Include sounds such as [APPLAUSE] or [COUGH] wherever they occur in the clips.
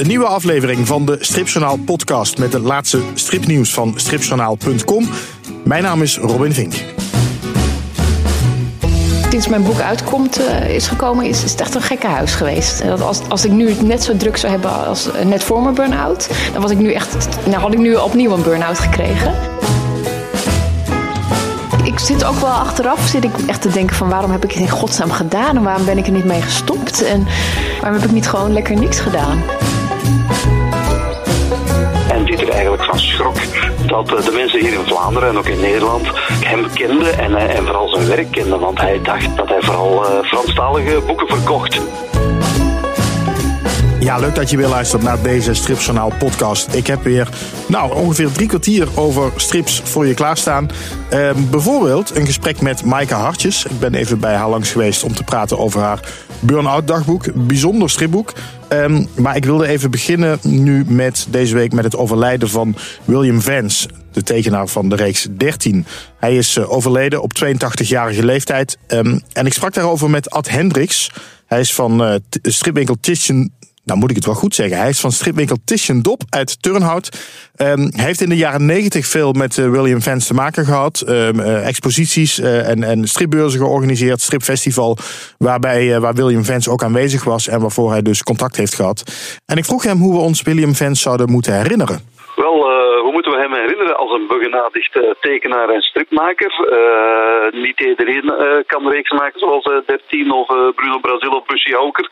een nieuwe aflevering van de Stripjournaal podcast met het laatste stripnieuws van stripjournaal.com. Mijn naam is Robin Vink. Sinds mijn boek uitkomt uh, is gekomen, is, is het echt een gekke huis geweest. Dat als, als ik nu het net zo druk zou hebben als net voor mijn burn-out, dan was ik nu echt, nou had ik nu opnieuw een burn-out gekregen. Ik zit ook wel achteraf zit ik echt te denken van waarom heb ik het in godsnaam gedaan en waarom ben ik er niet mee gestopt en waarom heb ik niet gewoon lekker niks gedaan. Er eigenlijk van schrok dat de mensen hier in Vlaanderen en ook in Nederland hem kenden en, en vooral zijn werk kenden. Want hij dacht dat hij vooral uh, Franstalige boeken verkocht. Ja, leuk dat je weer luistert naar deze Stripjournaal podcast. Ik heb weer nou, ongeveer drie kwartier over strips voor je klaarstaan. Uh, bijvoorbeeld een gesprek met Maaike Hartjes. Ik ben even bij haar langs geweest om te praten over haar Burn-out dagboek. Bijzonder stripboek. Um, maar ik wilde even beginnen nu met deze week met het overlijden van William Vance. De tekenaar van de reeks 13. Hij is uh, overleden op 82-jarige leeftijd. Um, en ik sprak daarover met Ad Hendricks. Hij is van uh, stripwinkel Titian nou moet ik het wel goed zeggen. Hij is van stripwinkel Titian Dop uit Turnhout. Um, hij heeft in de jaren negentig veel met uh, William Vance te maken gehad. Um, uh, exposities uh, en, en stripbeurzen georganiseerd. Stripfestival waarbij waar William Vance ook aanwezig was. En waarvoor hij dus contact heeft gehad. En ik vroeg hem hoe we ons William Vance zouden moeten herinneren. Wel, hoe moeten we hem herinneren als een begenadigd tekenaar en stripmaker? Uh, niet iedereen uh, kan reeks maken zoals 13 of Bruno Brazil of Bushy Houker.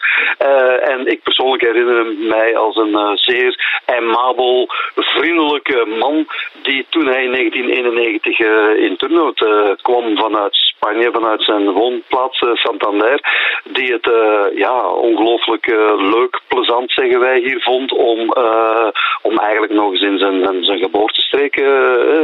en ik persoonlijk herinner mij als een zeer aimabel, vriendelijke man die toen hij in 1991 in Turnhout kwam vanuit Spanje, vanuit zijn woonplaats Santander, die het ja, ongelooflijk leuk, plezant zeggen wij hier vond om, om eigenlijk nog eens in zijn, zijn geboortestreek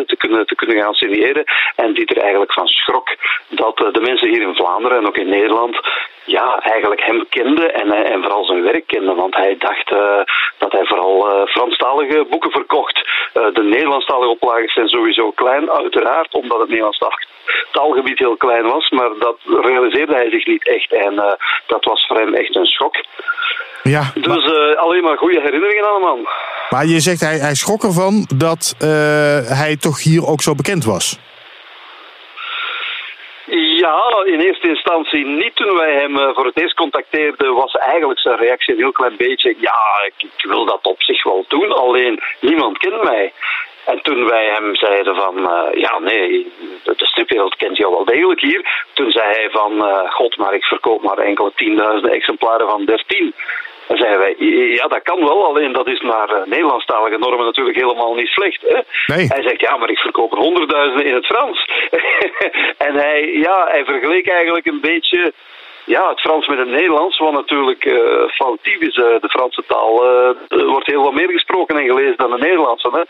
te, kunnen, te kunnen gaan signeren. En die er eigenlijk van schrok dat de mensen hier in Vlaanderen en ook in Nederland ja, eigenlijk hem kenden en, en vooral zijn werk kenden. Want hij dacht uh, dat hij vooral Franstalige boeken verkocht. Uh, de Nederlandstalige oplagen zijn sowieso klein, uiteraard, omdat het Nederlandstalig taalgebied heel klein was. Maar dat realiseerde hij zich niet echt en dat was voor hem echt een schok. Ja, dus maar... alleen maar goede herinneringen aan de man. Maar je zegt hij, hij schrok ervan dat hij toch hier ook zo bekend was. Ja, in eerste instantie niet. Toen wij hem voor het eerst contacteerden, was eigenlijk zijn reactie een heel klein beetje: ja, ik, wil dat op zich wel doen, alleen niemand kent mij. En toen wij hem zeiden van, uh, ja nee, de stripwereld kent jou wel degelijk hier. Toen zei hij van, uh, god, maar ik verkoop maar enkele tienduizenden exemplaren van 13. Dan zeiden wij, ja dat kan wel, alleen dat is naar uh, Nederlandstalige normen natuurlijk helemaal niet slecht. Hè? Nee. Hij zegt, ja maar ik verkoop er honderdduizenden in het Frans. [LAUGHS] en hij, ja, hij vergeleek eigenlijk een beetje ja, het Frans met het Nederlands, wat natuurlijk uh, foutief is. Uh, de Franse taal uh, wordt heel wat meer gesproken en gelezen dan de Nederlandse. Hè?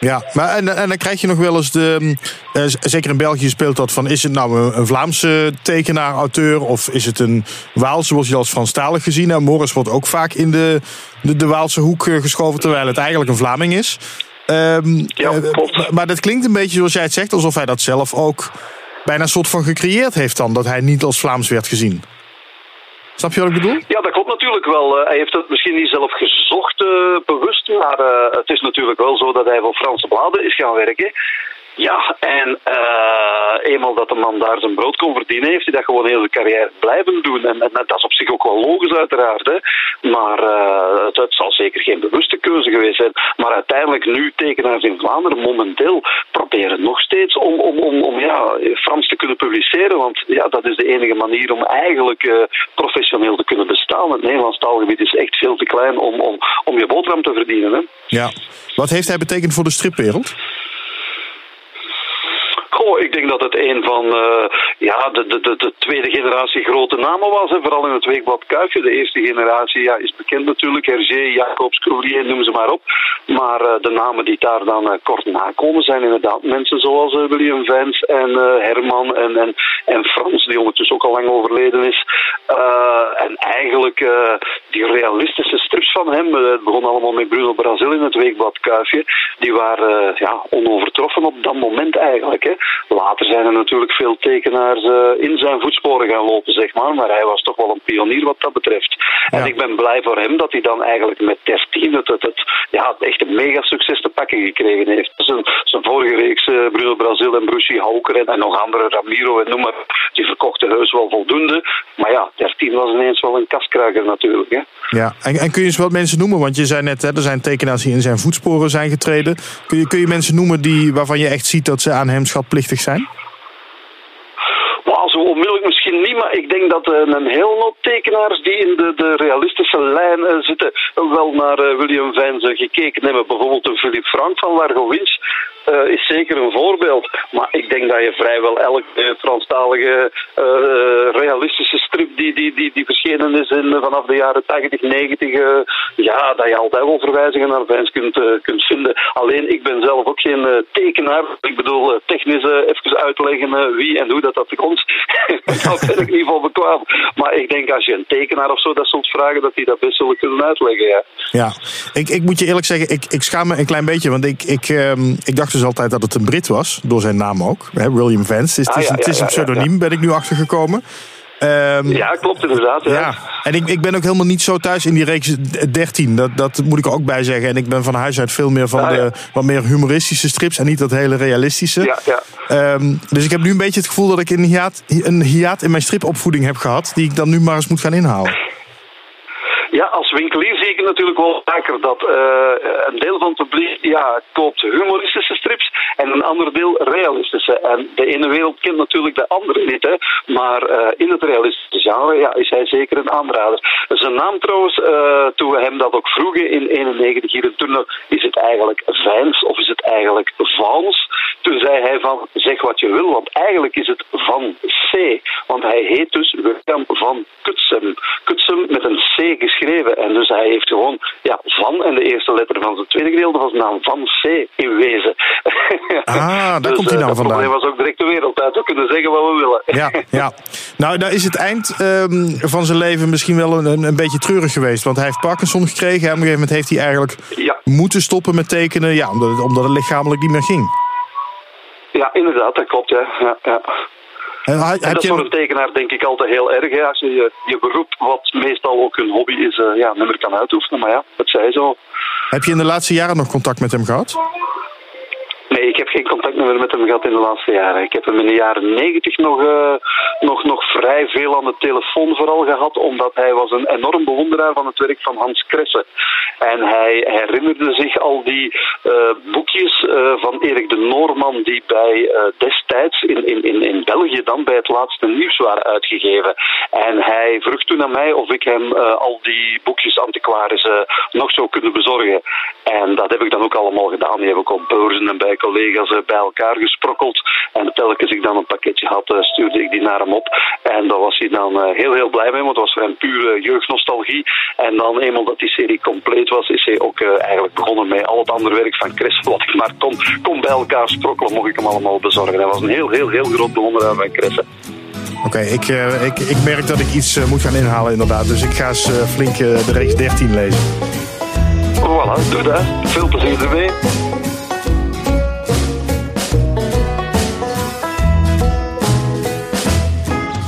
Ja, maar en, en dan krijg je nog wel eens de. Uh, zeker in België speelt dat van. Is het nou een, een Vlaamse tekenaar, auteur. of is het een Waalse, zoals je als Franstalig gezien hebt? Morris wordt ook vaak in de, de, de Waalse hoek geschoven, terwijl het eigenlijk een Vlaming is. Um, ja, klopt. Uh, maar dat klinkt een beetje zoals jij het zegt, alsof hij dat zelf ook bijna een soort van gecreëerd heeft dan. Dat hij niet als Vlaams werd gezien. Snap je wat ik bedoel? Ja, dat klopt natuurlijk wel. Uh, hij heeft het misschien niet zelf gezocht, uh, bewust. Maar uh, het is natuurlijk wel zo dat hij voor Franse bladen is gaan werken. Ja, en uh, eenmaal dat de man daar zijn brood kon verdienen, heeft hij dat gewoon heel zijn carrière blijven doen. En, dat is op zich ook wel logisch uiteraard. Hè. Maar uh, het, zal zeker geen bewuste keuze geweest zijn. Maar uiteindelijk nu tekenaars in Vlaanderen momenteel proberen nog steeds om, om, om, om ja, Frans te kunnen publiceren. Want ja, dat is de enige manier om eigenlijk uh, professioneel te kunnen bestaan. Het Nederlands taalgebied is echt veel te klein om, om, om je boterham te verdienen. Hè. Ja. Wat heeft hij betekend voor de stripwereld? Goh, ik denk dat het een van uh, ja, de, de, de, de, tweede generatie grote namen was. En vooral in het weekblad Kuifje. De eerste generatie ja, is bekend natuurlijk. Hergé, Jacobs, Croulier, noem ze maar op. Maar uh, de namen die daar dan uh, kort na komen zijn inderdaad mensen zoals William Vance en Herman en, en, en Frans, die ondertussen ook al lang overleden is. en eigenlijk die realistische strips van hem, het begon allemaal met Bruno Brazil in het weekblad Kuifje, die waren ja, onovertroffen op dat moment eigenlijk. Hè. Later zijn er natuurlijk veel tekenaars in zijn voetsporen gaan lopen, zeg maar, maar hij was toch wel een pionier wat dat betreft. En ik ben blij voor hem dat hij dan eigenlijk met 13 het, het, het, ja, echt een mega succes te pakken gekregen heeft. Zijn, zijn vorige reeks, Bruno Brazil en Brucey Hauker en, en, nog andere, Ramiro en noem maar, die verkochten heus wel voldoende. Maar ja, 13 was ineens wel een kaskraker natuurlijk. Hè. Ja, en, kun je eens wat mensen noemen? Want je zei net, hè, er zijn tekenaars die in zijn voetsporen zijn getreden. Kun je, kun je mensen noemen die, waarvan je echt ziet dat ze aan hem schatplichtig zijn? zo onmiddellijk misschien niet, maar ik denk dat een heel hoop tekenaars die in de, de realistische lijn zitten, wel naar William Vijns gekeken hebben. Bijvoorbeeld een Philippe Frank van Largo Winch uh, is zeker een voorbeeld. Maar ik denk dat je vrijwel elke uh, Franstalige uh, realistische strip die, die, die, die verschenen is in, vanaf de jaren 80, 90, ja, dat je altijd wel verwijzingen naar Vijns kunt, kunt vinden. Alleen ik ben zelf ook geen tekenaar. Ik bedoel, technisch even uitleggen wie en hoe dat, dat komt. Daar [LAUGHS] ben ik niet van bekwaam. Maar ik denk als je een tekenaar of zo dat zult vragen, dat die dat best zullen kunnen uitleggen. Ja, ja. Ik, ik moet je eerlijk zeggen, ik, ik schaam me een klein beetje, want ik, ik, um, ik dacht dus altijd dat het een Brit was, door zijn naam ook. Hè, William Vance. Het is, het is, een pseudoniem, ben ik nu achtergekomen. Um, ja, klopt inderdaad. Ja. ja. En ik, ik ben ook helemaal niet zo thuis in die reeks 13. Dat, dat moet ik er ook bij zeggen. En ik ben van huis uit veel meer van de wat meer humoristische strips en niet dat hele realistische. Ja, ja. Um, dus ik heb nu een beetje het gevoel dat ik een hiaat, een hiaat in mijn stripopvoeding heb gehad, die ik dan nu maar eens moet gaan inhalen. Ja, als winkelier zie ik natuurlijk wel vaker dat uh, een deel van het publiek ja, koopt humoristische strips en een ander deel realistische. En de ene wereld kent natuurlijk de andere niet, maar uh, in het realistische genre ja, is hij zeker een aanrader. Zijn naam trouwens, uh, toen we hem dat ook vroegen in 91 hier in Tourne, is het eigenlijk Vijns of is het eigenlijk Vans? Toen zei hij van, zeg wat je wil, want eigenlijk is het Van C. Want hij heet dus William van Kutsem. Kutsem met een C geschreven. En dus hij heeft gewoon ja, van en de eerste letter van zijn tweede gedeelte was de naam van C in wezen. Ah, [LAUGHS] daar dus, komt hij uh, dan vandaan. Dat was ook direct de wereld uit. We kunnen zeggen wat we willen. Ja, [LAUGHS] ja. Nou, daar is het eind um, van zijn leven misschien wel een, een beetje treurig geweest. Want hij heeft Parkinson gekregen. En op een gegeven moment heeft hij eigenlijk ja. moeten stoppen met tekenen. Ja, omdat, het, omdat het lichamelijk niet meer ging. Ja, inderdaad, dat klopt. Ja, ja. En, En dat is voor een tekenaar denk ik altijd heel erg. Hè? Als je, je je beroep, wat meestal ook een hobby is, uh, ja, niet meer kan uitoefenen. Maar ja, dat zij zo. Heb je in de laatste jaren nog contact met hem gehad? Nee, ik heb geen contact meer met hem gehad in de laatste jaren. Ik heb hem in de jaren negentig nog, uh, nog, nog vrij veel aan de telefoon vooral gehad, omdat hij was een enorm bewonderaar van het werk van Hans Kresse. En hij herinnerde zich al die uh, boekjes uh, van Erik de Noorman die bij destijds in, in, in, in België dan bij het laatste nieuws waren uitgegeven. En hij vroeg toen aan mij of ik hem al die boekjes antiquarisch nog zou kunnen bezorgen. En dat heb ik dan ook allemaal gedaan. Die heb ik op beurzen en bij collega's bij elkaar gesprokkeld. En telkens ik dan een pakketje had, stuurde ik die naar hem op. En daar was hij dan heel, heel blij mee, want het was voor hem pure jeugdnostalgie. En dan eenmaal dat die serie compleet was, is hij ook eigenlijk begonnen met al het andere werk van Chris. Wat ik maar kon, kon bij elkaar sprokkelen, mocht ik hem allemaal bezorgen. Hij was een heel, heel, heel groot bewonderaar van Chris. Oké, okay, ik, ik, ik merk dat ik iets moet gaan inhalen inderdaad. Dus ik ga eens flink de reeks 13 lezen. Voilà, doe dat. Veel plezier ermee.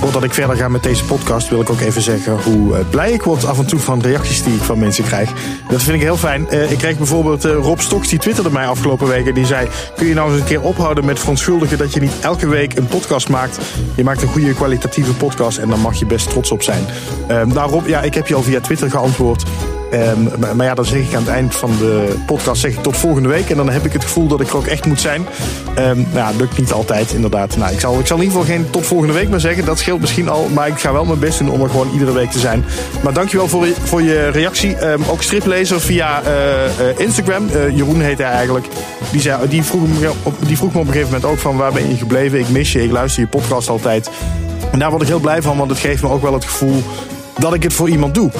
Voordat ik verder ga met deze podcast wil ik ook even zeggen hoe blij ik word af en toe van reacties die ik van mensen krijg. Dat vind ik heel fijn. Ik kreeg bijvoorbeeld Rob Stoks, die twitterde mij afgelopen weken. Die zei, kun je nou eens een keer ophouden met verontschuldigen dat je niet elke week een podcast maakt. Je maakt een goede kwalitatieve podcast en daar mag je best trots op zijn. Nou Rob, ja, ik heb je al via Twitter geantwoord. Um, maar, ja, dan zeg ik aan het eind van de podcast zeg ik tot volgende week. En dan heb ik het gevoel dat ik er ook echt moet zijn. Um, nou ja, lukt niet altijd inderdaad. Nou, ik, zal, ik zal in ieder geval geen tot volgende week meer zeggen. Dat scheelt misschien al. Maar ik ga wel mijn best doen om er gewoon iedere week te zijn. Maar dankjewel voor, je, voor je reactie. Um, ook striplezer via uh, uh, Instagram. Uh, Jeroen heet hij eigenlijk. Die, zei, die, vroeg me, die vroeg me op een gegeven moment ook van waar ben je gebleven? Ik mis je, ik luister je podcast altijd. En daar word ik heel blij van, want het geeft me ook wel het gevoel dat ik het voor iemand doe.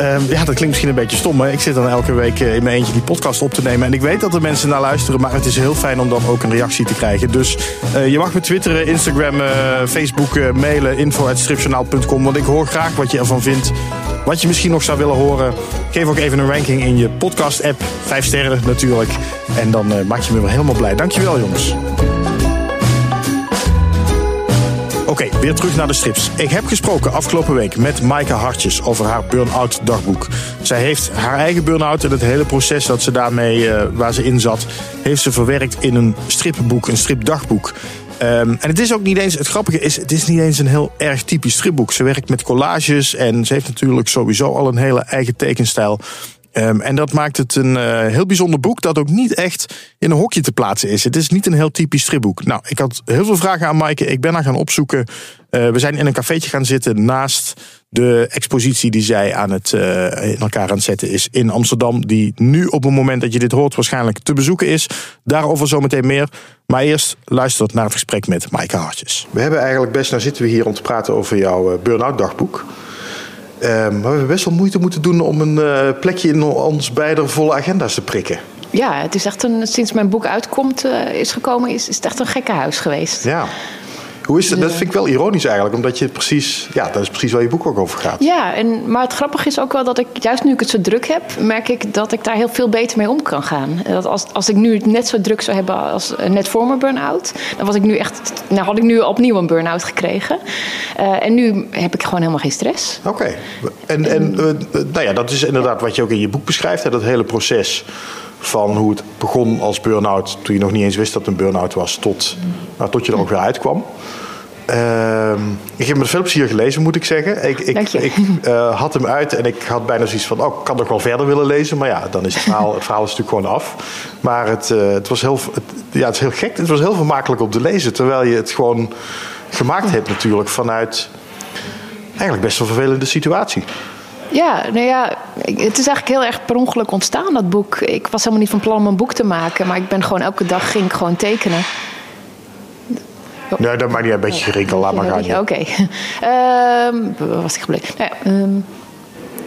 Uh, ja, dat klinkt misschien een beetje stom, maar ik zit dan elke week in mijn eentje die podcast op te nemen. En ik weet dat er mensen naar luisteren, maar het is heel fijn om dan ook een reactie te krijgen. Dus uh, je mag me twitteren, Instagram, uh, Facebook, mailen, info.stripjournaal.com. Want ik hoor graag wat je ervan vindt. wat je misschien nog zou willen horen. Geef ook even een ranking in je podcast-app. Vijf sterren natuurlijk. En dan uh, maak je me wel helemaal blij. Dankjewel jongens. Oké, weer terug naar de strips. Ik heb gesproken afgelopen week met Maaike Hartjes over haar burn-out dagboek. Zij heeft haar eigen burn-out en het hele proces dat ze daarmee, uh, waar ze in zat, heeft ze verwerkt in een stripboek, een stripdagboek. Um, en het is ook niet eens, het grappige is, het is niet eens een heel erg typisch stripboek. Ze werkt met collages en ze heeft natuurlijk sowieso al een hele eigen tekenstijl. Um, en dat maakt het een uh, heel bijzonder boek dat ook niet echt in een hokje te plaatsen is. Het is niet een heel typisch stripboek. Nou, ik had heel veel vragen aan Maaike. Ik ben haar gaan opzoeken. Uh, we zijn in een cafeetje gaan zitten naast de expositie die zij aan het, uh, in elkaar aan het zetten is in Amsterdam. Die nu op het moment dat je dit hoort waarschijnlijk te bezoeken is. Daarover zometeen meer. Maar eerst luister naar het gesprek met Maaike Hartjes. We hebben eigenlijk best, nou zitten we hier om te praten over jouw burn-out dagboek. Maar we hebben best wel moeite moeten doen om een uh, plekje in ons beide volle agenda's te prikken. Ja, het is echt een, sinds mijn boek uitkomt, uh, is gekomen, is, is het echt een gekke huis geweest. Ja. Hoe is? Dat vind ik wel ironisch eigenlijk, omdat je precies, ja, dat is precies waar je boek ook over gaat. Ja, en, maar het grappige is ook wel dat ik, juist nu ik het zo druk heb, merk ik dat ik daar heel veel beter mee om kan gaan. Dat als, als ik nu het net zo druk zou hebben als net voor mijn burn-out, dan was ik nu echt, nou had ik nu opnieuw een burn-out gekregen. Uh, en nu heb ik gewoon helemaal geen stress. Oké. Okay. En, en uh, nou ja, dat is inderdaad wat je ook in je boek beschrijft, hè, dat hele proces van hoe het begon als burn-out, toen je nog niet eens wist dat het een burn-out was, tot, nou, tot je er ook weer uitkwam. Uh, ik heb met veel plezier gelezen, moet ik zeggen. Ik, ik, ik uh, had hem uit en ik had bijna zoiets van: oh, ik kan nog wel verder willen lezen. Maar ja, dan is het verhaal, het verhaal is natuurlijk gewoon af. Maar het, uh, het, was heel, het, ja, het is heel gek. Het was heel vermakelijk om te lezen. Terwijl je het gewoon gemaakt hebt, natuurlijk, vanuit eigenlijk best wel een vervelende situatie. Ja, nou ja, het is eigenlijk heel erg per ongeluk ontstaan, dat boek. Ik was helemaal niet van plan om een boek te maken, maar ik ben gewoon elke dag ging ik gewoon tekenen. Oh. Nee, dat maakt niet een beetje gerinkel, laat maar gaan. Oké. Okay. Um, waar was ik gebleven? Nou ja, um,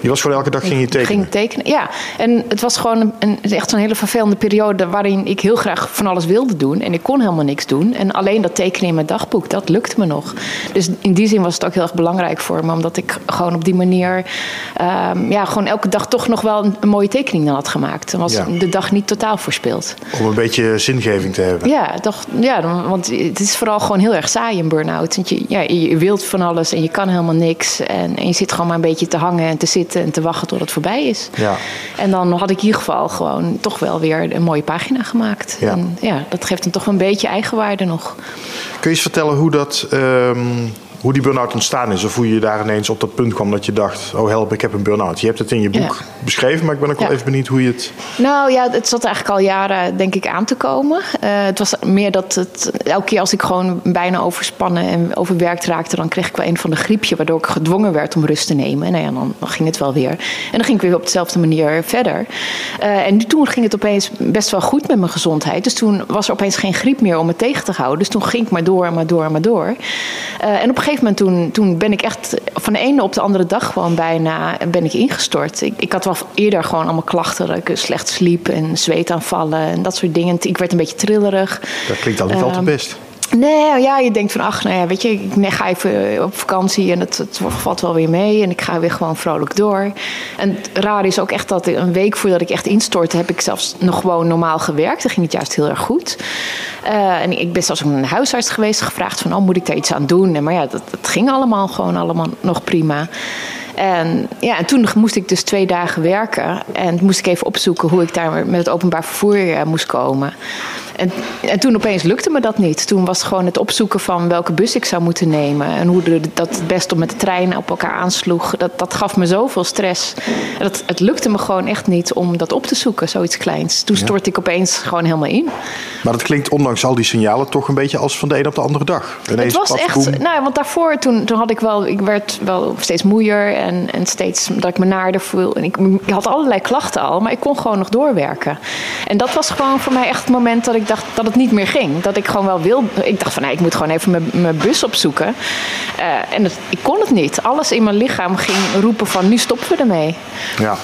je was gewoon elke dag ging je tekenen? Ging tekenen, ja. En het was gewoon een, echt zo'n hele vervelende periode... waarin ik heel graag van alles wilde doen. En ik kon helemaal niks doen. En alleen dat tekenen in mijn dagboek, dat lukte me nog. Dus in die zin was het ook heel erg belangrijk voor me... omdat ik gewoon op die manier... Um, ja, gewoon elke dag toch nog wel een, een mooie tekening dan had gemaakt. Dan was ja. de dag niet totaal verspild. Om een beetje zingeving te hebben. Ja, toch, ja want het is vooral gewoon heel erg saai, een burn-out. Want je, ja, je wilt van alles en je kan helemaal niks. En, en je zit gewoon maar een beetje te hangen en te zitten en te wachten tot het voorbij is. Ja. En dan had ik in ieder geval gewoon toch wel weer een mooie pagina gemaakt. Ja. En ja, dat geeft dan toch een beetje eigenwaarde nog. Kun je eens vertellen hoe dat. Um hoe die burn-out ontstaan is. Of hoe je daar ineens op dat punt kwam dat je dacht: oh help, ik heb een burn-out. Je hebt het in je boek ja. beschreven, maar ik ben ook ja. wel even benieuwd hoe je het. Nou ja, het zat eigenlijk al jaren, denk ik, aan te komen. Uh, het was meer dat het. Elke keer als ik gewoon bijna overspannen en overwerkt raakte, dan kreeg ik wel een van de griepje, waardoor ik gedwongen werd om rust te nemen. En nou ja, dan, dan ging het wel weer. En dan ging ik weer op dezelfde manier verder. Uh, en toen ging het opeens best wel goed met mijn gezondheid. Dus toen was er opeens geen griep meer om me tegen te houden. Dus toen ging ik maar door, maar door, maar door. Uh, en op een gegeven moment toen, toen ben ik echt van de ene op de andere dag gewoon bijna ben ik ingestort. Ik, ik had wel eerder gewoon allemaal klachten. Dat ik slecht sliep en zweetaanvallen en dat soort dingen. Ik werd een beetje trillerig. Dat klinkt al niet um, al te best. Nee, ja, je denkt van, ach, nou ja, weet je, ik ga even op vakantie en het, het valt wel weer mee en ik ga weer gewoon vrolijk door. En raar is ook echt dat een week voordat ik echt instortte, heb ik zelfs nog gewoon normaal gewerkt. Dan ging het juist heel erg goed. Uh, en ik ben zelfs een huisarts geweest, gevraagd van, oh, moet ik daar iets aan doen? En, maar ja, dat, dat ging allemaal gewoon allemaal nog prima. En, ja, en toen moest ik dus twee dagen werken. En moest ik even opzoeken hoe ik daar met het openbaar vervoer uh, moest komen. En, en toen opeens lukte me dat niet. Toen was het gewoon het opzoeken van welke bus ik zou moeten nemen. En hoe de, dat het best met de trein op elkaar aansloeg. Dat, dat gaf me zoveel stress. En dat, het lukte me gewoon echt niet om dat op te zoeken, zoiets kleins. Toen stortte ja. ik opeens gewoon helemaal in. Maar dat klinkt ondanks al die signalen toch een beetje als van de een op de andere dag. Ineens het was echt, boem. nou, want daarvoor toen, toen had ik wel, ik werd wel steeds moeier en, en steeds dat ik me naarder voel. En ik, had allerlei klachten al, maar ik kon gewoon nog doorwerken. En dat was gewoon voor mij echt het moment dat ik dacht dat het niet meer ging. Dat ik gewoon wel wil. Ik dacht van nee, ik moet gewoon even mijn, bus opzoeken. Uh, en het, ik kon het niet. Alles in mijn lichaam ging roepen van nu stoppen we ermee. Ja.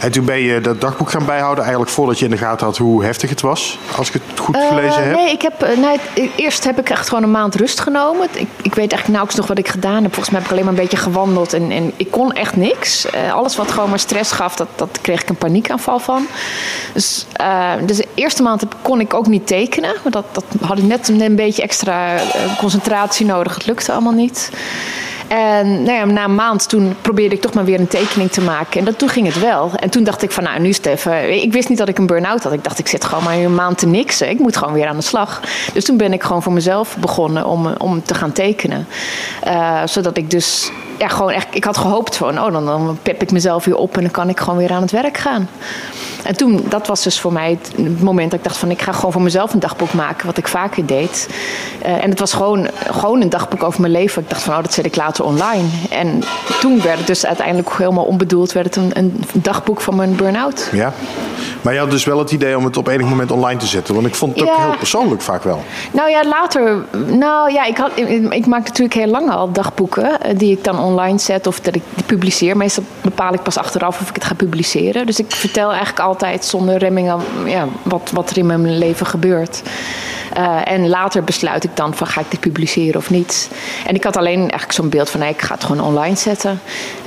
En toen ben je dat dagboek gaan bijhouden, eigenlijk voordat je in de gaten had hoe heftig het was, als ik het goed gelezen Uh, heb. nee, ik heb, eh, nee, het- eerst heb ik echt gewoon een maand rust genomen. Ik, ik weet eigenlijk nauwelijks nog wat ik gedaan heb. Volgens mij heb ik alleen maar een beetje gewandeld en, en ik kon echt niks. Eh, alles wat gewoon maar stress gaf, dat, dat kreeg ik een paniekaanval van. Dus, eh, dus de eerste maand heb- kon ik ook niet tekenen. Maar dat, dat had ik net een, een beetje extra eh, concentratie nodig. Het lukte allemaal niet. En nou ja, na een maand toen probeerde ik toch maar weer een tekening te maken. En dat, toen ging het wel. En toen dacht ik van nou, nu is het even... Ik wist niet dat ik een burn-out had. Ik dacht, ik zit gewoon maar een maand te niksen. Ik moet gewoon weer aan de slag. Dus toen ben ik gewoon voor mezelf begonnen om, om te gaan tekenen. Eh, zodat ik dus... Ja, gewoon echt, ik had gehoopt van, oh, dan, dan pep ik mezelf weer op en dan kan ik gewoon weer aan het werk gaan. En toen, dat was dus voor mij het, het moment dat ik dacht van, ik ga gewoon voor mezelf een dagboek maken, wat ik vaker deed. Eh, en het was gewoon, gewoon een dagboek over mijn leven. Ik dacht van, oh, dat zet ik later online. En toen werd het dus uiteindelijk helemaal onbedoeld, werd het een, een dagboek van mijn burn-out. Ja. Maar je had dus wel het idee om het op enig moment online te zetten. Want ik vond het ook Ja. heel persoonlijk vaak wel. Nou ja, later. Nou ja, ik, had, ik maak natuurlijk heel lang al dagboeken eh, die ik dan online zet of dat ik die publiceer. Meestal bepaal ik pas achteraf of ik het ga publiceren. Dus ik vertel eigenlijk altijd zonder remmingen ja, wat, wat er in mijn leven gebeurt. Eh, en later besluit ik dan van ga ik dit publiceren of niet. En ik had alleen eigenlijk zo'n beeld van nee, ik ga het gewoon online zetten.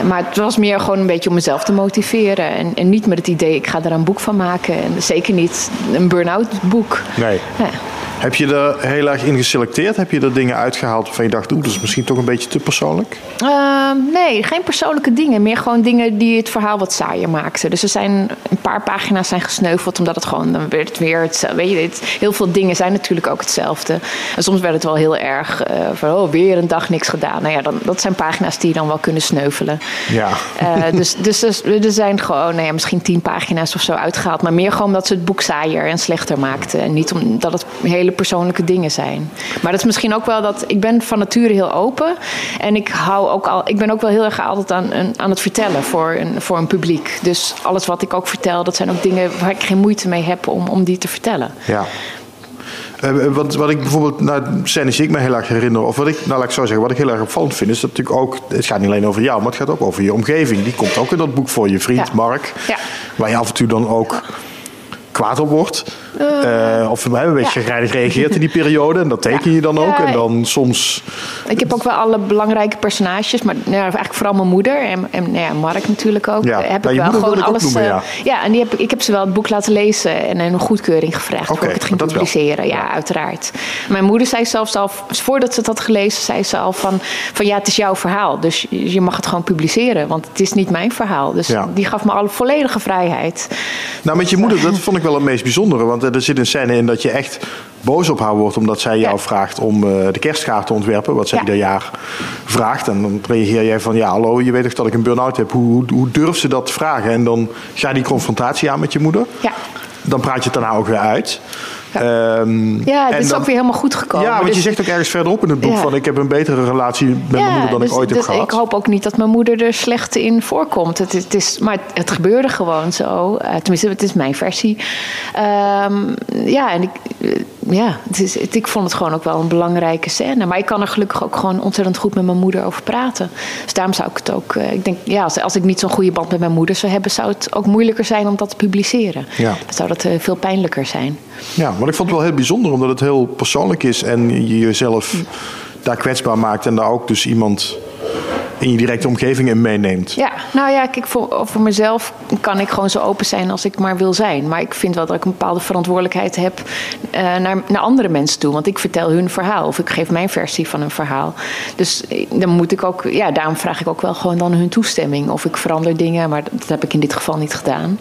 Maar het was meer gewoon een beetje om mezelf te motiveren. En, en niet met het idee ik ga er een boek van maken. En zeker niet een burn-out boek. Nee. Ja. Heb je er heel erg in geselecteerd? Heb je er dingen uitgehaald waarvan je dacht, oeh, dat is misschien toch een beetje te persoonlijk? Ehm, nee, geen persoonlijke dingen. Meer gewoon dingen die het verhaal wat saaier maakten. Dus er zijn een paar pagina's zijn gesneuveld omdat het gewoon dan werd het weer hetzelfde. Weet je, het- heel veel dingen zijn natuurlijk ook hetzelfde. En soms werd het wel heel erg eh, van oh, weer een dag niks gedaan. Nou ja, dan, dat zijn pagina's die je dan wel kunnen sneuvelen. Ja. Eh, dus, dus er, er zijn gewoon nou ja, misschien tien pagina's of zo uitgehaald. Maar meer gewoon omdat ze het boek saaier en slechter maakten. En niet omdat het hele persoonlijke dingen zijn. Maar dat is misschien ook wel dat ik ben van nature heel open. En ik, hou ook al, ik ben ook wel heel erg altijd aan, aan- aan het vertellen voor een, voor een publiek. Dus alles wat ik ook vertel, dat zijn ook dingen waar ik geen moeite mee heb om, om die te vertellen. Ja. Eh, wat, wat ik bijvoorbeeld, nou, scènes die ik me heel erg herinner, of wat ik, nou laat ik zo zeggen, wat ik heel erg opvallend vind, is dat natuurlijk ook, het gaat niet alleen over jou, maar het gaat ook over je omgeving. Die komt ook in dat boek voor je vriend Ja. Mark, Ja. waar je af en toe dan ook kwaad op wordt. Eh, of een beetje ja. reageert in die periode. En dat teken je dan ook. Ja, En dan soms... Ik heb ook wel alle belangrijke personages, maar nou, eigenlijk vooral mijn moeder en, en nou ja, Mark natuurlijk ook. Ja. Heb Nou, ik je wel gewoon ik alles. noemen, eh, ja, en die heb, ik- heb ze wel het boek laten lezen en een goedkeuring gevraagd Oké, voor ik het ging publiceren. Ja, uiteraard. Mijn moeder zei zelfs al, voordat ze het had gelezen, zei ze al van, van ja, het is jouw verhaal. Dus je mag het gewoon publiceren, want het is niet mijn verhaal. Dus die gaf me alle volledige vrijheid. Nou, met je moeder, dat vond ik wel het meest bijzondere. Want eh, er zit een scène in dat je echt boos op haar wordt... omdat zij jou Ja. vraagt om eh, de kerstkaart te ontwerpen. Wat zij Ja. ieder jaar vraagt. En dan reageer jij van... ja, hallo, je weet toch dat ik een burn-out heb. Hoe, hoe, hoe durft ze dat te vragen? En dan ga je die confrontatie aan met je moeder. Ja. Dan praat je het daarna ook weer uit. Ja. Ehm, Ja, het is dan- ook weer helemaal goed gekomen. Ja, want je Dus- zegt ook ergens verderop in het boek... Ja. van ik heb een betere relatie met mijn moeder dan dus, ik ooit heb dus gehad. Ik hoop ook niet dat mijn moeder er slecht in voorkomt. Het, het is, maar het, het gebeurde gewoon zo. Eh, tenminste, het is mijn versie. Ehm, ja, en ik, ja het is, het- ik vond het gewoon ook wel een belangrijke scène. Maar ik kan er gelukkig ook gewoon ontzettend goed met mijn moeder over praten. Dus daarom zou ik het ook... eh, ik denk, ja, als, als ik niet zo'n goede band met mijn moeder zou hebben... zou het ook moeilijker zijn om dat te publiceren. Ja. Dan zou dat eh, veel pijnlijker zijn. Ja, maar ik vond het wel heel bijzonder omdat het heel persoonlijk is en je jezelf daar kwetsbaar maakt en daar ook dus iemand in je directe omgeving in meeneemt. Ja, nou ja, kijk, voor, voor mezelf kan ik gewoon zo open zijn als ik maar wil zijn. Maar ik vind wel dat ik een bepaalde verantwoordelijkheid heb eh, naar, naar andere mensen toe. Want ik vertel hun verhaal of ik geef mijn versie van een verhaal. Dus eh, dan moet ik ook, ja, daarom vraag ik ook wel gewoon dan hun toestemming. Of ik verander dingen, maar dat heb ik in dit geval niet gedaan.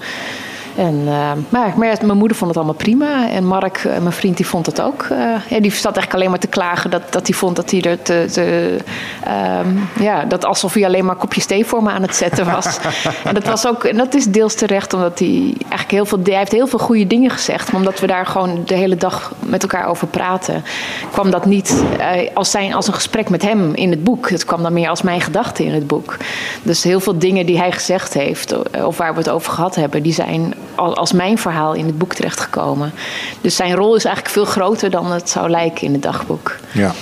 En, eh, maar maar ja, mijn moeder vond het allemaal prima. En Mark, eh, mijn vriend, die vond het ook. eh, ja, die zat eigenlijk alleen maar te klagen dat, dat hij vond dat hij er te. te ehm, ja, dat alsof hij alleen maar kopjes thee voor me aan het zetten was. [LAUGHS] en dat was ook. En dat is deels terecht, omdat hij eigenlijk heel veel. Hij heeft heel veel goede dingen gezegd. Maar omdat we daar gewoon de hele dag met elkaar over praten, kwam dat niet eh, als, zijn, als een gesprek met hem in het boek. Het kwam dan meer als mijn gedachte in het boek. Dus heel veel dingen die hij gezegd heeft, of waar we het over gehad hebben, die zijn als mijn verhaal in het boek terechtgekomen. Dus zijn rol is eigenlijk veel groter dan het zou lijken in het dagboek. Ja.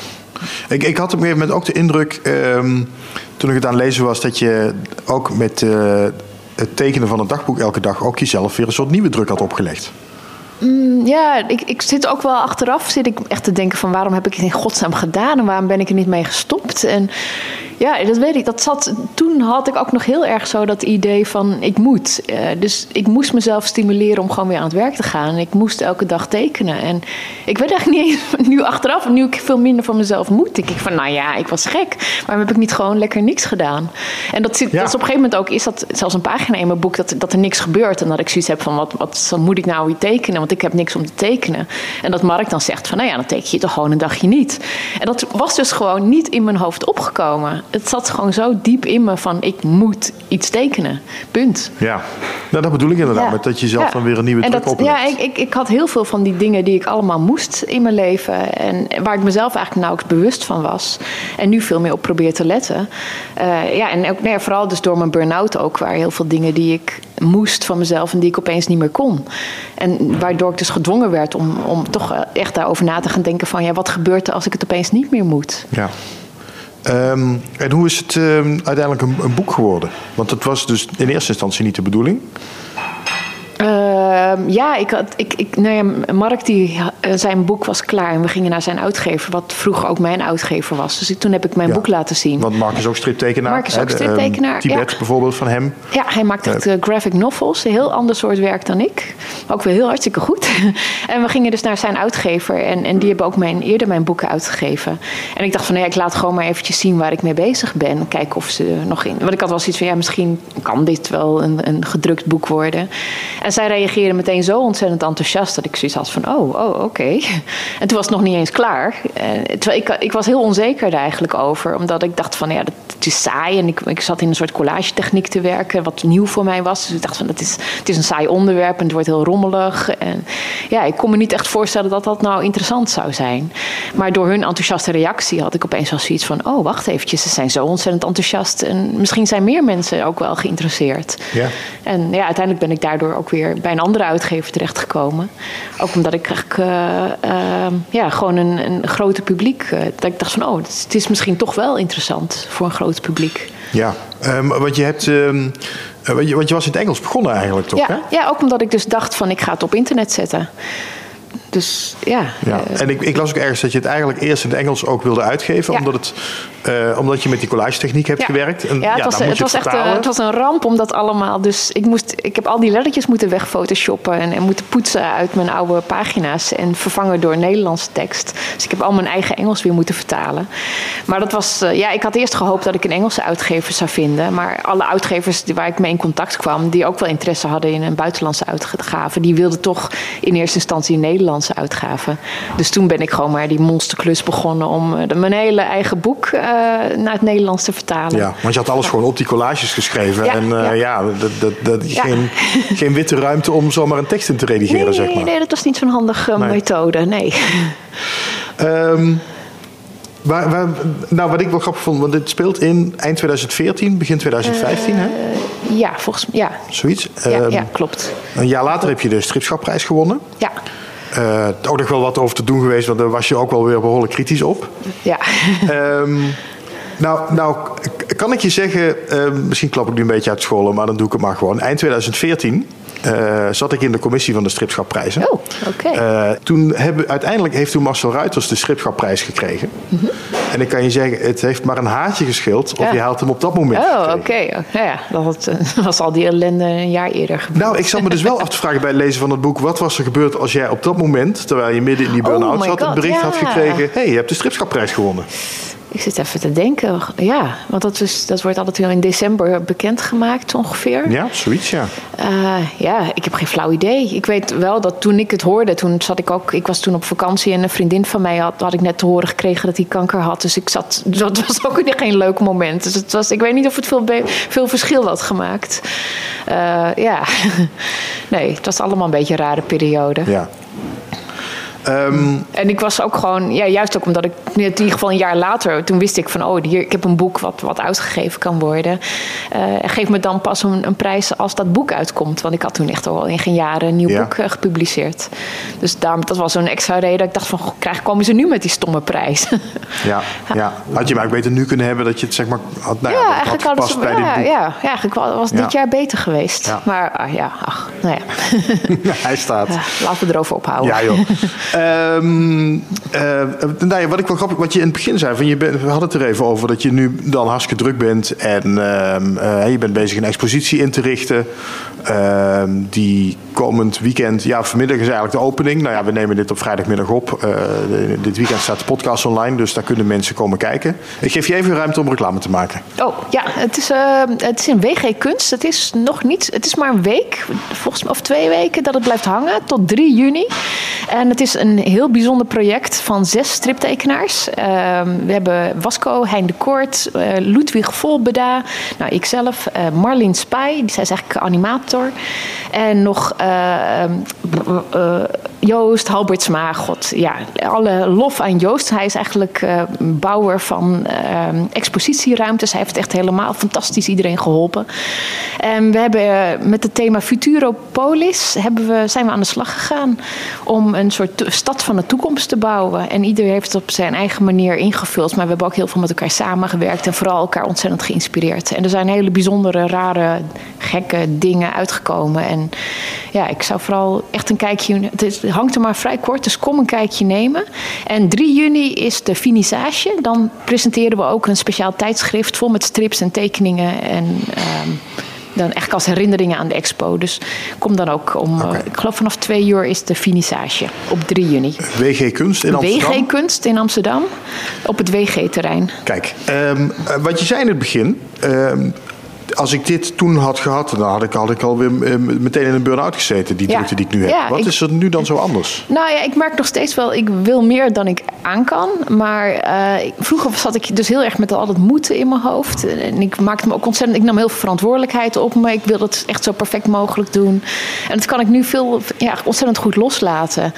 Ik, ik had op een gegeven moment ook de indruk, ehm, toen ik het aan het lezen was, dat je ook met, eh, het tekenen van een dagboek elke dag ook jezelf weer een soort nieuwe druk had opgelegd. Mm, ja, ik, ik zit ook wel achteraf zit ik echt te denken van waarom heb ik het in godsnaam gedaan en waarom ben ik er niet mee gestopt. En ja, dat weet ik. Dat zat, toen had ik ook nog heel erg zo dat idee van ik moet. Uh, dus ik moest mezelf stimuleren om gewoon weer aan het werk te gaan. Ik moest elke dag tekenen. En ik weet eigenlijk niet eens, [LAUGHS] nu achteraf, nu ik veel minder van mezelf moet, denk ik van nou ja, ik was gek. Waarom heb ik niet gewoon lekker niks gedaan? En dat, zit, ja. dat is op een gegeven moment ook, is dat zelfs een pagina in mijn boek, dat, dat er niks gebeurt. En dat ik zoiets heb van wat, wat moet ik nou weer tekenen? Want ik heb niks om te tekenen. En dat Mark dan zegt van nou ja, dan teken je toch gewoon een dagje niet. En dat was dus gewoon niet in mijn hoofd opgekomen het zat gewoon zo diep in me van ik moet iets tekenen. Punt. Ja, nou, dat bedoel ik inderdaad. Ja. Met dat je zelf ja. dan weer een nieuwe en druk Ja, ik, ik, ik had heel veel van die dingen die ik allemaal moest in mijn leven. En waar ik mezelf eigenlijk nauwelijks bewust van was. En nu veel meer op probeer te letten. Uh, ja, en ook, nee, vooral dus door mijn burn-out ook. Waar heel veel dingen die ik moest van mezelf en die ik opeens niet meer kon. En waardoor ik dus gedwongen werd om, om toch echt daarover na te gaan denken van... ja, wat gebeurt er als ik het opeens niet meer moet? Ja. Um, en hoe is het um, uiteindelijk een, een, boek geworden? Want het was dus in eerste instantie niet de bedoeling. Uh, ja, ik had, ik, ik, nou ja, Mark, die, eh, zijn boek was klaar en we gingen naar zijn uitgever, wat vroeger ook mijn uitgever was. Dus ik, toen heb ik mijn ja, boek laten zien. Want Mark is ook striptekenaar. Mark is ook striptekenaar. Uh, Tibet ja. bijvoorbeeld van hem. Ja, hij maakt echt uh, graphic novels, een heel ander soort werk dan ik. Ook wel heel hartstikke goed. [LAUGHS] en we gingen dus naar zijn uitgever en, en die hebben ook mijn, eerder mijn boeken uitgegeven. En ik dacht van, nee, ik laat gewoon maar eventjes zien waar ik mee bezig ben. Kijken of ze nog in. Want ik had wel zoiets van, ja, misschien kan dit wel een, een gedrukt boek worden. En zij meteen zo ontzettend enthousiast dat ik zoiets had van: oh, oh oké. Okay. [LAUGHS] En toen was het nog niet eens klaar. Uh, terwijl ik, ik was heel onzeker daar eigenlijk over, omdat ik dacht van ja, dat, het is saai. En ik, ik zat in een soort collage techniek te werken, wat nieuw voor mij was. Dus ik dacht van het is, het is een saai onderwerp en het wordt heel rommelig. En ja, ik kon me niet echt voorstellen dat dat nou interessant zou zijn. Maar door hun enthousiaste reactie had ik opeens wel zoiets van: oh, wacht eventjes, ze zijn zo ontzettend enthousiast. En misschien zijn meer mensen ook wel geïnteresseerd. Ja. En ja, uiteindelijk ben ik daardoor ook weer bij een andere uitgever terechtgekomen. Ook omdat ik eigenlijk uh, uh, ja, gewoon een, een grote publiek. Uh, dat ik dacht van oh, het is misschien toch wel interessant voor een groot publiek. Ja, um, want je hebt. Um, want je was in het Engels begonnen eigenlijk, toch? Ja, hè? ja, ook omdat ik dus dacht van ik ga het op internet zetten. Dus ja. ja. En ik, ik, las ook ergens dat je het eigenlijk eerst in het Engels ook wilde uitgeven, ja. omdat, het, uh, omdat je met die collage techniek hebt ja. gewerkt. En, ja, het was, het was echt uh, het was een ramp om dat allemaal. Dus ik, moest, ik heb al die lettertjes moeten wegphotoshoppen en, en moeten poetsen uit mijn oude pagina's en vervangen door Nederlandse tekst. Dus ik heb al mijn eigen Engels weer moeten vertalen. Maar dat was, uh, ja, ik had eerst gehoopt dat ik een Engelse uitgever zou vinden. Maar alle uitgevers waar ik mee in contact kwam, die ook wel interesse hadden in een buitenlandse uitgave, die wilden toch in eerste instantie een Nederlandse uitgave. Dus toen ben ik gewoon maar die monsterklus begonnen om uh, mijn hele eigen boek uh, naar het Nederlands te vertalen. Ja, want je had alles ja. gewoon op die collages geschreven. Ja, en uh, ja, ja dat, dat, dat, Geen, [LAUGHS] geen witte ruimte om zomaar een tekst in te redigeren, nee, zeg maar. Nee, dat was niet zo'n handige nee. methode, nee. Um, Waar, waar, nou, wat ik wel grappig vond, want dit speelt in eind 2014, begin 2015, uh, hè? Ja, volgens mij, ja. Zoiets. Ja, um, ja, klopt. Een jaar later heb je de stripschapprijs gewonnen. Ja. Uh, ook nog wel wat over te doen geweest, want daar was je ook wel weer behoorlijk kritisch op. Ja. um, nou, nou, kan ik je zeggen, uh, misschien klap ik nu een beetje uit scholen, maar dan doe ik het maar gewoon. Eind 2014 uh, zat ik in de commissie van de stripschapprijzen. Oh, oké. Okay. Uh, toen hebben, uiteindelijk heeft toen Marcel Ruiters de stripschapprijs gekregen. Mm -hmm. En ik kan je zeggen, het heeft maar een haartje geschild of ja. je haalt hem op dat moment. Oh, oké. Okay. Ja, dat [LAUGHS] was al die ellende een jaar eerder gebeurd. Nou, ik zat me dus wel [LAUGHS] af te vragen bij het lezen van het boek, wat was er gebeurd als jij op dat moment, terwijl je midden in die burn-out oh zat, het bericht ja. had gekregen, hé, hey, je hebt de stripschapprijs gewonnen. Ik zit even te denken. Ja, want dat, is, dat wordt altijd weer in december bekendgemaakt ongeveer. Ja, zoiets, ja. Uh, ja, ik heb geen flauw idee. Ik weet wel dat toen ik het hoorde, toen zat ik ook... Ik was toen op vakantie en een vriendin van mij had, had ik net te horen gekregen dat hij kanker had. Dus ik zat... [LAUGHS] Dat was ook geen leuk moment. Dus het was, ik weet niet of het veel, veel verschil had gemaakt. Uh, ja, [LAUGHS] nee, het was allemaal een beetje een rare periode. Ja. Ehm, En ik was ook gewoon, ja, juist ook omdat ik in ieder geval een jaar later, toen wist ik van, oh, hier, ik heb een boek wat, wat uitgegeven kan worden. Eh, en geef me dan pas een, een prijs als dat boek uitkomt. Want ik had toen echt al in geen jaren een nieuw Ja. boek eh, gepubliceerd. Dus daarom, dat was zo'n extra reden. dat Ik dacht van, goh, krijg, komen ze nu met die stomme prijs? ja, [LAUGHS] ja. Had je maar ook beter nu kunnen hebben dat je het zeg maar had, nou ja, eigenlijk had gepast ze, bij ja, dit boek. ja, ja, eigenlijk wa- was dit jaar beter geweest. Maar ah, ja, ach, nou ja. [LAUGHS] Hij staat. Laten we erover ophouden. Ja, joh. [LAUGHS] Eh, nou wat ik wel grappig, wat je in het begin zei, van je, we hadden het er even over dat je nu dan hartstikke druk bent en ehm, eh, je bent bezig een expositie in te richten. Ehm, die komend weekend, ja, vanmiddag is eigenlijk de opening. Nou ja, we nemen dit op vrijdagmiddag op. Eh, dit weekend staat de podcast online, dus daar kunnen mensen komen kijken. Ik geef je even ruimte om reclame te maken. Oh ja, het is, het is in WG Kunst. Het is nog niet, het is maar een week, volgens mij, of twee weken dat het blijft hangen, tot 3 juni. En het is een heel bijzonder project van zes striptekenaars. Ehm, we hebben Wasco, Hein de Koort, eh, Ludwig Volbeda, nou ikzelf, eh Marlien Spij, die is eigenlijk animator. En nog eh, eh, Joost Halbertsma, god, ja, alle lof aan Joost. Hij is eigenlijk bouwer van eh, expositieruimtes. Hij heeft echt helemaal fantastisch iedereen geholpen. En we hebben met het thema Futuropolis hebben we, zijn we aan de slag gegaan om een soort stad van de toekomst te bouwen. En ieder heeft het op zijn eigen manier ingevuld. Maar we hebben ook heel veel met elkaar samengewerkt en vooral elkaar ontzettend geïnspireerd. En er zijn hele bijzondere, rare, gekke dingen uitgekomen. En ja, ik zou vooral echt een kijkje. Het, hangt er maar vrij kort, dus kom een kijkje nemen. En 3 juni is de finissage. Dan presenteren we ook een speciaal tijdschrift vol met strips en tekeningen. En ehm, dan eigenlijk als herinneringen aan de expo. Dus kom dan ook om. eh, ik geloof vanaf 2 uur is de finissage op 3 juni. WG Kunst in Amsterdam. WG Kunst in Amsterdam op het WG-terrein. Kijk, ehm, eh, wat je zei in het begin. ehm, als ik dit toen had gehad, dan had ik, had ik alweer eh, meteen in een burn-out gezeten, die Ja. drukte die ik nu heb. Ja, Wat ik- is er nu dan zo anders? Nou ja, ik merk nog steeds wel, ik wil meer dan ik aan kan. Maar eh, vroeger zat ik dus heel erg met al dat moeten in mijn hoofd. En ik maakte me ook ontzettend, ik nam heel veel verantwoordelijkheid op me. Ik wil het echt zo perfect mogelijk doen. En dat kan ik nu veel, ja, ontzettend goed loslaten.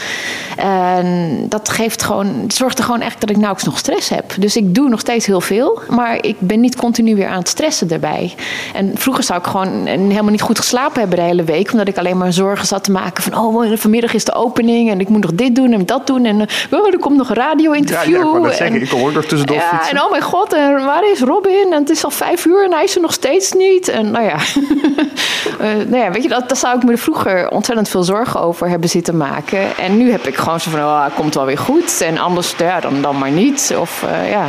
En dat geeft gewoon, het zorgt er gewoon echt dat ik nauwelijks nog stress heb. Dus ik doe nog steeds heel veel, maar ik ben niet continu weer aan het stressen erbij. En vroeger zou ik gewoon helemaal niet goed geslapen hebben de hele week. Omdat ik alleen maar zorgen zat te maken van... oh, vanmiddag is de opening en ik moet nog dit doen en dat doen. En oh, er komt nog een radio-interview. Ja, ja, ik en- zeggen, ik kom ook nog tussendoor ja, fietsen. en oh mijn god, en waar is Robin? En het is al vijf uur en hij is er nog steeds niet. En nou ja, [LAUGHS] Eh, nou ja weet je, dat, daar zou ik me er vroeger ontzettend veel zorgen over hebben zitten maken. En nu heb ik gewoon zo van, oh, komt wel weer goed. En anders, ja, dan, dan maar niet. Of eh, ja,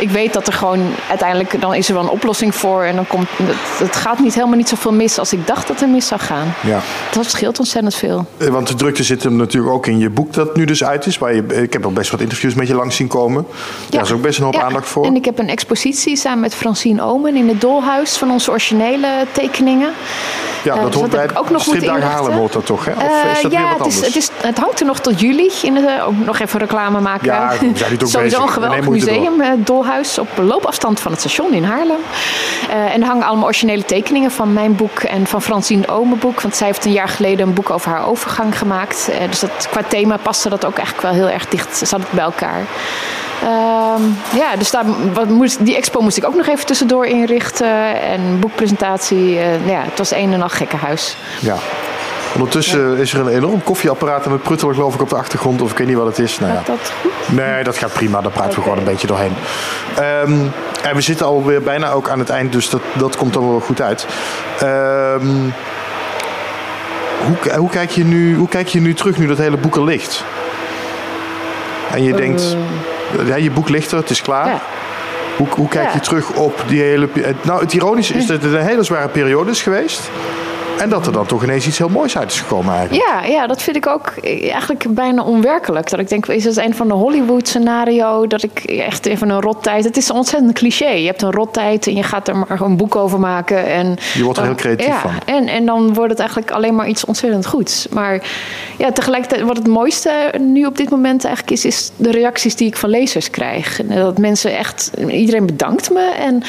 ik weet dat er gewoon uiteindelijk, dan is er wel een oplossing voor. En dan komt, het, het gaat niet helemaal niet zoveel mis als ik dacht dat er mis zou gaan. Ja. Dat scheelt ontzettend veel. Eh, Want de drukte zit hem natuurlijk ook in je boek dat nu dus uit is. Waar je, ik heb al best wat interviews met je langs zien komen. Daar is ook best een hoop Ja, aandacht voor. En ik heb een expositie samen met Francine Omen in het Dolhuis van onze originele tekeningen. ja, eh, dat dus hoort dat bij ook nog Stripdagen. Haarlem wordt dat toch? Hè? Of Eh, is dat ja, weer wat het, is, anders? het, is, het hangt er nog tot juli. In de, ook nog even reclame maken. Ja, zijn toch Sowieso bezig. een geweldig museum, het Op loopafstand van het station in Haarlem. Eh, en er hangen allemaal originele tekeningen van mijn boek en van Francine Omen boek. Want zij heeft een jaar geleden een boek over haar overgang gemaakt. Eh, dus dat, qua thema paste dat ook eigenlijk wel heel erg dicht. Zat het bij elkaar. Ehm, ja, dus daar, wat die expo moest ik ook nog even tussendoor inrichten. En boekpresentatie. eh, ja, het was een en al gekkenhuis. Ja. Ondertussen is er een enorm koffieapparaat en het pruttelen geloof ik op de achtergrond. Of ik weet niet wat het is. Nou ja. Dat goed? Nee, dat gaat prima. Daar praten we gewoon een beetje doorheen. Ehm, en we zitten alweer bijna ook aan het eind, dus dat, dat komt dan wel goed uit. Ehm, hoe, hoe, kijk je nu, hoe kijk je nu terug nu dat hele boek er ligt? En je denkt, ja, je boek ligt er, het is klaar. Ja. Hoe, hoe kijk Ja. je terug op die hele... het- Nou, het ironische is dat het een hele zware periode is geweest. En dat er dan toch ineens iets heel moois uit is gekomen eigenlijk. Ja, ja, dat vind ik ook eigenlijk bijna onwerkelijk. Dat ik denk, is het een van de Hollywood-scenario? Dat ik echt even een rottijd... Het is een ontzettend cliché. Je hebt een rottijd en je gaat er maar een boek over maken. En Je wordt er heel creatief ja, van. En, en dan wordt het eigenlijk alleen maar iets ontzettend goeds. Maar ja, tegelijkertijd, wat het mooiste nu op dit moment eigenlijk is... is de reacties die ik van lezers krijg. Dat mensen echt... Iedereen bedankt me. En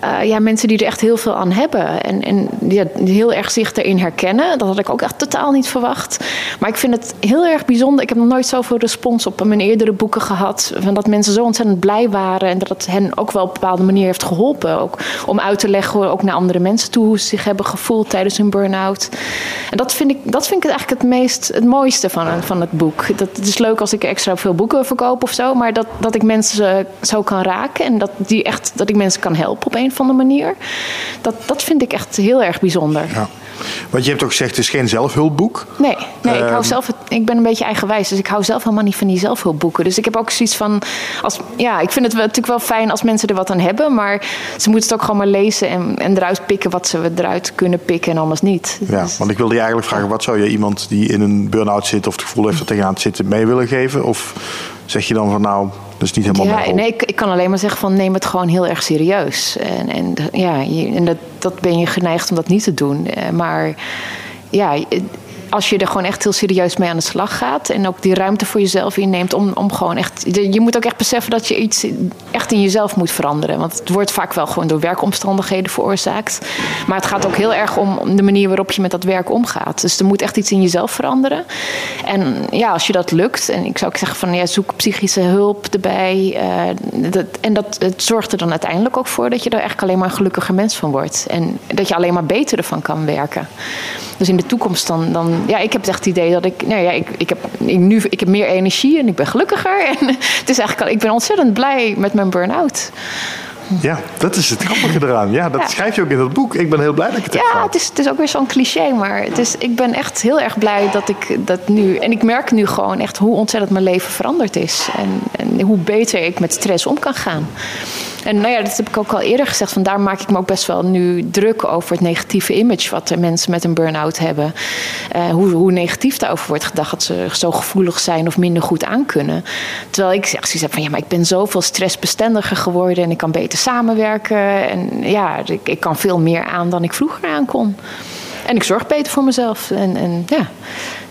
eh, ja, mensen die er echt heel veel aan hebben. En, en ja, heel erg zich zich erin herkennen. Dat had ik ook echt totaal niet verwacht. Maar ik vind het heel erg bijzonder. Ik heb nog nooit zoveel respons op mijn eerdere boeken gehad. Van dat mensen zo ontzettend blij waren. En dat het hen ook wel op een bepaalde manier heeft geholpen. Ook om uit te leggen, ook naar andere mensen toe, hoe ze zich hebben gevoeld tijdens hun burn-out. En dat vind ik, dat vind ik eigenlijk het meest, het mooiste van, van het boek. Dat, het is leuk als ik extra veel boeken verkoop of zo. Maar dat, dat ik mensen zo kan raken. En dat, die echt, dat ik mensen kan helpen op een of andere manier. Dat, dat vind ik echt heel erg bijzonder. Ja. Want je hebt ook gezegd, het is geen zelfhulpboek. Nee, nee ik, hou ehm, zelf, ik ben een beetje eigenwijs. Dus ik hou zelf helemaal niet van die zelfhulpboeken. Dus ik heb ook zoiets van... Als, ja, ik vind het natuurlijk wel fijn als mensen er wat aan hebben. Maar ze moeten het ook gewoon maar lezen en, en eruit pikken wat ze eruit kunnen pikken en anders niet. Ja, dus- want ik wilde je eigenlijk vragen... wat zou je iemand die in een burn-out zit of het gevoel heeft er tegenaan te zitten mee willen geven? Of zeg je dan van nou dus niet helemaal ja, nee, ik, ik, kan alleen maar zeggen van neem het gewoon heel erg serieus. En, en, ja, en dat, dat ben je geneigd om dat niet te doen. Eh, maar ja, als je er gewoon echt heel serieus mee aan de slag gaat. En ook die ruimte voor jezelf inneemt om, om gewoon echt. Je moet ook echt beseffen dat je iets echt in jezelf moet veranderen. Want het wordt vaak wel gewoon door werkomstandigheden veroorzaakt. Maar het gaat ook heel erg om de manier waarop je met dat werk omgaat. Dus er moet echt iets in jezelf veranderen. En ja, als je dat lukt, en ik zou ook zeggen van ja, zoek psychische hulp erbij. Uh, dat, en dat, het zorgt er dan uiteindelijk ook voor dat je er eigenlijk alleen maar een gelukkiger mens van wordt. En dat je alleen maar beter ervan kan werken. Dus in de toekomst dan, dan ja, ik heb echt het idee dat ik, nou ja, ik, ik, heb, ik, nu, ik heb meer energie en ik ben gelukkiger. [LAUGHS] En het is eigenlijk, ik ben ontzettend blij met mijn burn-out. Ja, dat is het grappige eraan. Ja, dat schrijf je ook in dat boek. Ik ben heel blij dat ik het heb Ja, het is, het is ook weer zo'n cliché, maar het is, ik ben echt heel erg blij dat ik dat nu... En ik merk nu gewoon echt hoe ontzettend mijn leven veranderd is. En, en hoe beter ik met stress om kan gaan. En nou ja, dat heb ik ook al eerder gezegd. Van daar maak ik me ook best wel nu druk over het negatieve image wat mensen met een burn-out hebben. Uh, hoe, hoe negatief daarover wordt gedacht dat ze zo gevoelig zijn of minder goed aankunnen. Terwijl ik zeg zoiets heb van ja, maar ik ben zoveel stressbestendiger geworden en ik kan beter samenwerken. En ja, ik, ik kan veel meer aan dan ik vroeger aan kon. En ik zorg beter voor mezelf. En, en ja.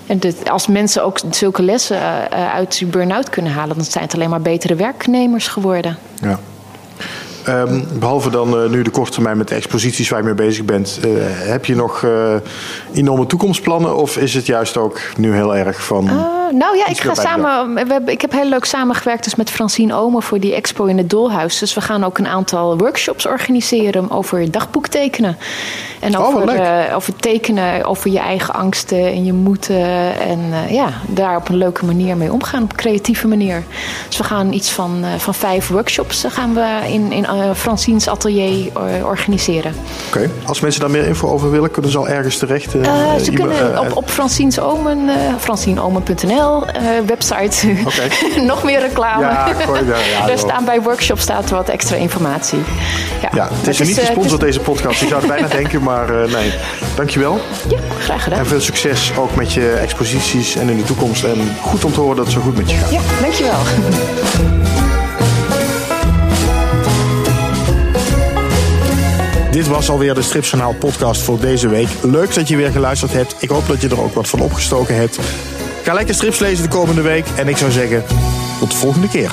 En als mensen ook zulke lessen uh, uit hun burn-out kunnen halen, dan zijn het alleen maar betere werknemers geworden. Ja. Um, behalve dan uh, nu de korte termijn met de exposities waar je mee bezig bent, uh, heb je nog uh, enorme toekomstplannen of is het juist ook nu heel erg van. Nou ja, ik ga samen. We hebben, ik heb heel leuk samengewerkt dus met Francine Omen voor die expo in het Dolhuis. Dus we gaan ook een aantal workshops organiseren over dagboektekenen. En oh, over, oh, over tekenen, over je eigen angsten en je moeten. En ja, daar op een leuke manier mee omgaan, op een creatieve manier. Dus we gaan iets van, van vijf workshops gaan we in, in Francine's atelier uh, organiseren. Oké, als mensen daar meer info over willen, kunnen ze al ergens terecht? Uh, ze kunnen op, op Francine's Omen, francineomen.nl, website. Okay. [LAUGHS] Nog meer reclame. Ja, gooi daar, ja, [LAUGHS] staan bij workshops staat wat extra informatie. Ja, ja het is, niet gesponsord deze podcast. Je zou het bijna [LAUGHS] denken, maar nee. Dankjewel. Ja, graag gedaan. En veel succes ook met je exposities en in de toekomst. En goed om te horen dat het zo goed met je gaat. Ja, dankjewel. Dit was alweer de Stripjournaal podcast voor deze week. Leuk dat je weer geluisterd hebt. Ik hoop dat je er ook wat van opgestoken hebt. Ga lekker strips lezen de komende week. En ik zou zeggen, tot de volgende keer.